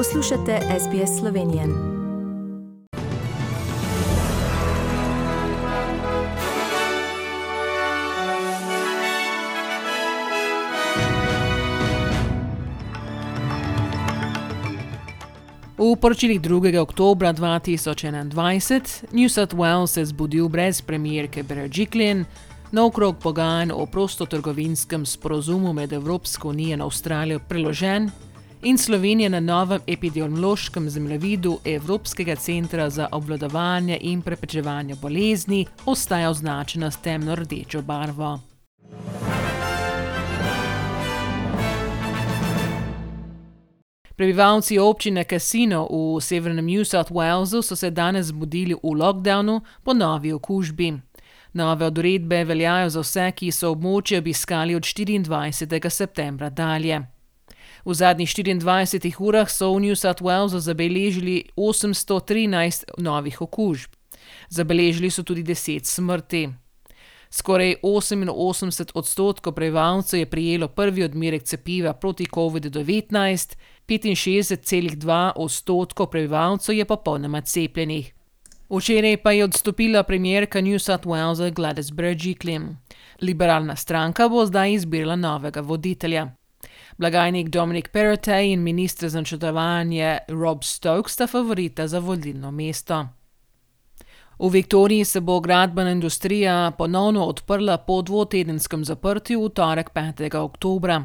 Poslušate SBS Slovenije. V poročilih 2. oktober 2021 New South Wales se je zbudil brez premijerke Berejiklian, nov krok pogajanj o prostotrgovinskem sporozumu med Evropsko unijo in Avstralijo preložen in Slovenija na novem epidemiološkem zemljevidu Evropskega centra za obvladovanje in preprečevanje bolezni ostaja označena s temno rdečo barvo. Prebivalci občine Casino v severnem New South Walesu so se danes zbudili v lockdownu po novi okužbi. Nove odredbe veljajo za vse, ki so območje obiskali od 24. septembra dalje. V zadnjih 24 urah so v New South Walesu zabeležili 813 novih okužb. Zabeležili so tudi 10 smrti. Skoraj 88 odstotkov prebivalcev je prijelo prvi odmerek cepiva proti COVID-19, 65,2 odstotkov prebivalcev je popolnoma cepljenih. Včeraj pa je odstopila premjerka New South Walesa Gladys Berejiklian. Liberalna stranka bo zdaj izbirala novega voditelja. Blagajnik Dominic Perrottet in ministr za načrtovanje Rob Stokes sta favorita za vodilno mesto. V Viktoriji se bo gradbena industrija ponovno odprla po dvotedenskem zaprtju v torek 5. oktober.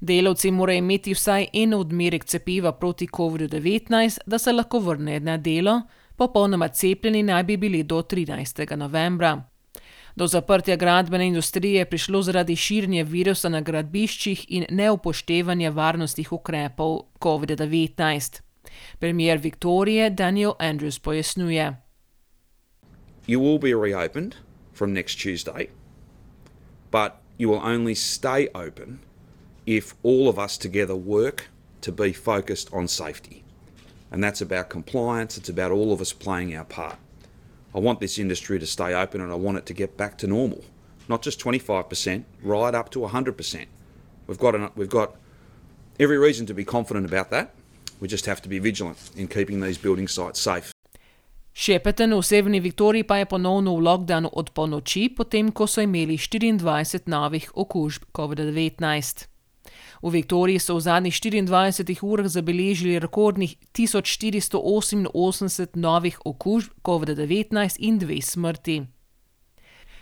Delavci morajo imeti vsaj en odmerek cepiva proti COVID-19, da se lahko vrnejo na delo, popolnoma cepljeni naj bi bili do 13. novembra. Do zaprtja gradbene industrije je prišlo zaradi širjenja virusa na gradbiščih in neupoštevanja varnostnih ukrepov COVID-19. Premier Viktorije Daniel Andrews pojasnjuje. You will be reopened from next Tuesday, but you will only stay open if all of us together work to be focused on safety. And that's about compliance, it's about all of us playing our part. I want this industry to stay open and I want it to get back to normal. Not just 25%, right up to 100%. We've got, an, we've got every reason to be confident about that. We just have to be vigilant in keeping these building sites safe. Shepparton v severni Viktoriji pa je ponovno v lockdownu od polnoči, potem ko so imeli 24 novih okužb COVID-19. V Viktoriji so v zadnjih 24 urah zabeležili rekordnih 1488 novih okužb COVID-19 in dve smrti.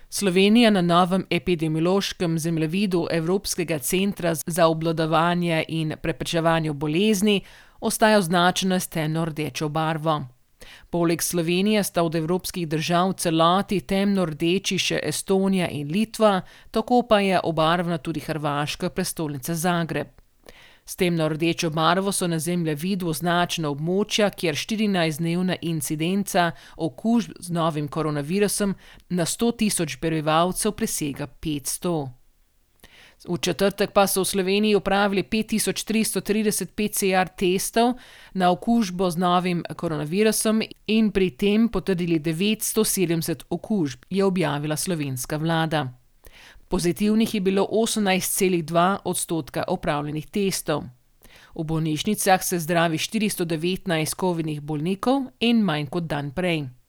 Slovenija na novem epidemiološkem zemljevidu Evropskega centra za obvladovanje in preprečevanje bolezni ostaja označena s temno rdečo barvo. Poleg Slovenije sta od evropskih držav celoti temno rdeči še Estonija in Litva, tako pa je obarvana tudi Hrvaška prestolnica Zagreb. S temno rdečo barvo so na zemljevidu označena območja, kjer 14-dnevna incidenca okužb z novim koronavirusom na 100 tisoč prebivalcev presega 500. V četrtek pa so v Sloveniji upravili 5330 PCR testov na okužbo z novim koronavirusom in pri tem potrdili 970 okužb, je objavila slovenska vlada. Pozitivnih je bilo 18,2 odstotka opravljenih testov. V bolnišnicah se zdravi 419 COVID-nih bolnikov in manj kot dan prej.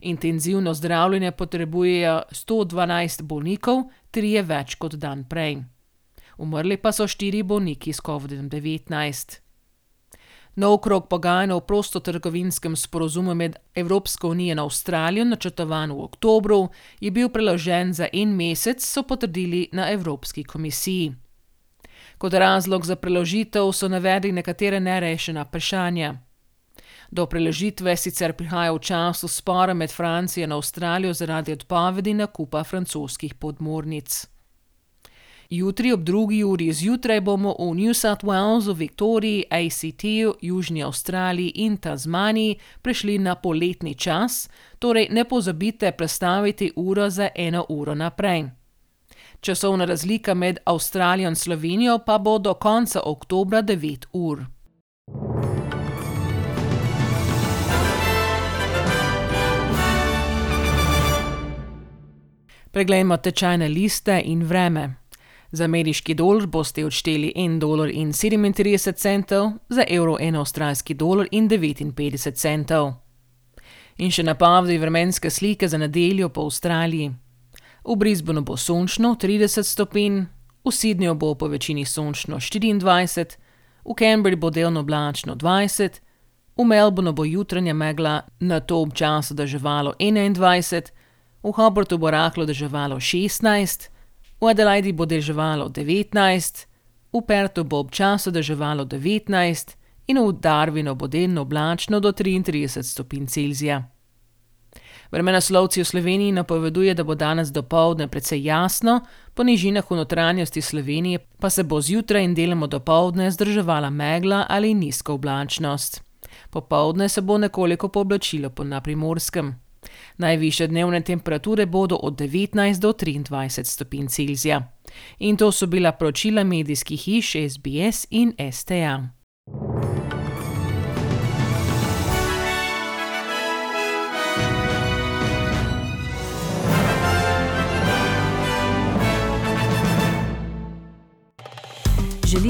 Intenzivno zdravljenje potrebujejo 112 bolnikov, tri je več kot dan prej. Umrli pa so štiri bolniki s COVID-19. Nov krok pogajanj o prostotrgovinskem sporozumu med Evropsko unijo in Avstralijo, načrtovan v oktobru, je bil preložen za en mesec, so potrdili na Evropski komisiji. Kot razlog za preložitev so navedli nekatere nerešena vprašanja. Do preložitve sicer prihaja v času spora med Francijo in Avstralijo zaradi odpovedi nakupa francoskih podmornic. Jutri ob drugi uri zjutraj bomo v New South Walesu, Viktoriji, ACT-ju, Južni Avstraliji in Tasmaniji prešli na poletni čas, torej ne pozabite prestaviti uro za eno uro naprej. Časovna razlika med Avstralijo in Slovenijo pa bo do konca oktobra 9 ur. Preglejmo tečajne liste in vreme. Za ameriški dolar boste odšteli 1,37 dolarja, za evro 1 avstralski dolar in 59 centov. In še napovedi vremenske slike za nedeljo po Avstraliji. V Brisbonu bo sončno 30 stopinj, v Sydneyju bo po večini sončno 24, v Canberri bo delno oblačno 20, v Melbournu bo jutranja megla na to občasno deževalo 21, v Hobartu bo rahlo deževalo 16, v Adelaidi bo deževalo 19, v Pertu bo občasno deževalo 19 in v Darwinu bo delno oblačno do 33 stopinj Celzija. Vremenoslovci v Sloveniji napoveduje, da bo danes dopoledne precej jasno, po nižinah v notranjosti Slovenije pa se bo zjutraj in deloma dopoledne zdrževala megla ali nizka oblačnost. Popoldne se bo nekoliko pooblačilo po naprimorskem. Najviše dnevne temperature bodo od 19 do 23 stopinj Celzija. In to so bila poročila medijskih hiš SBS in STA.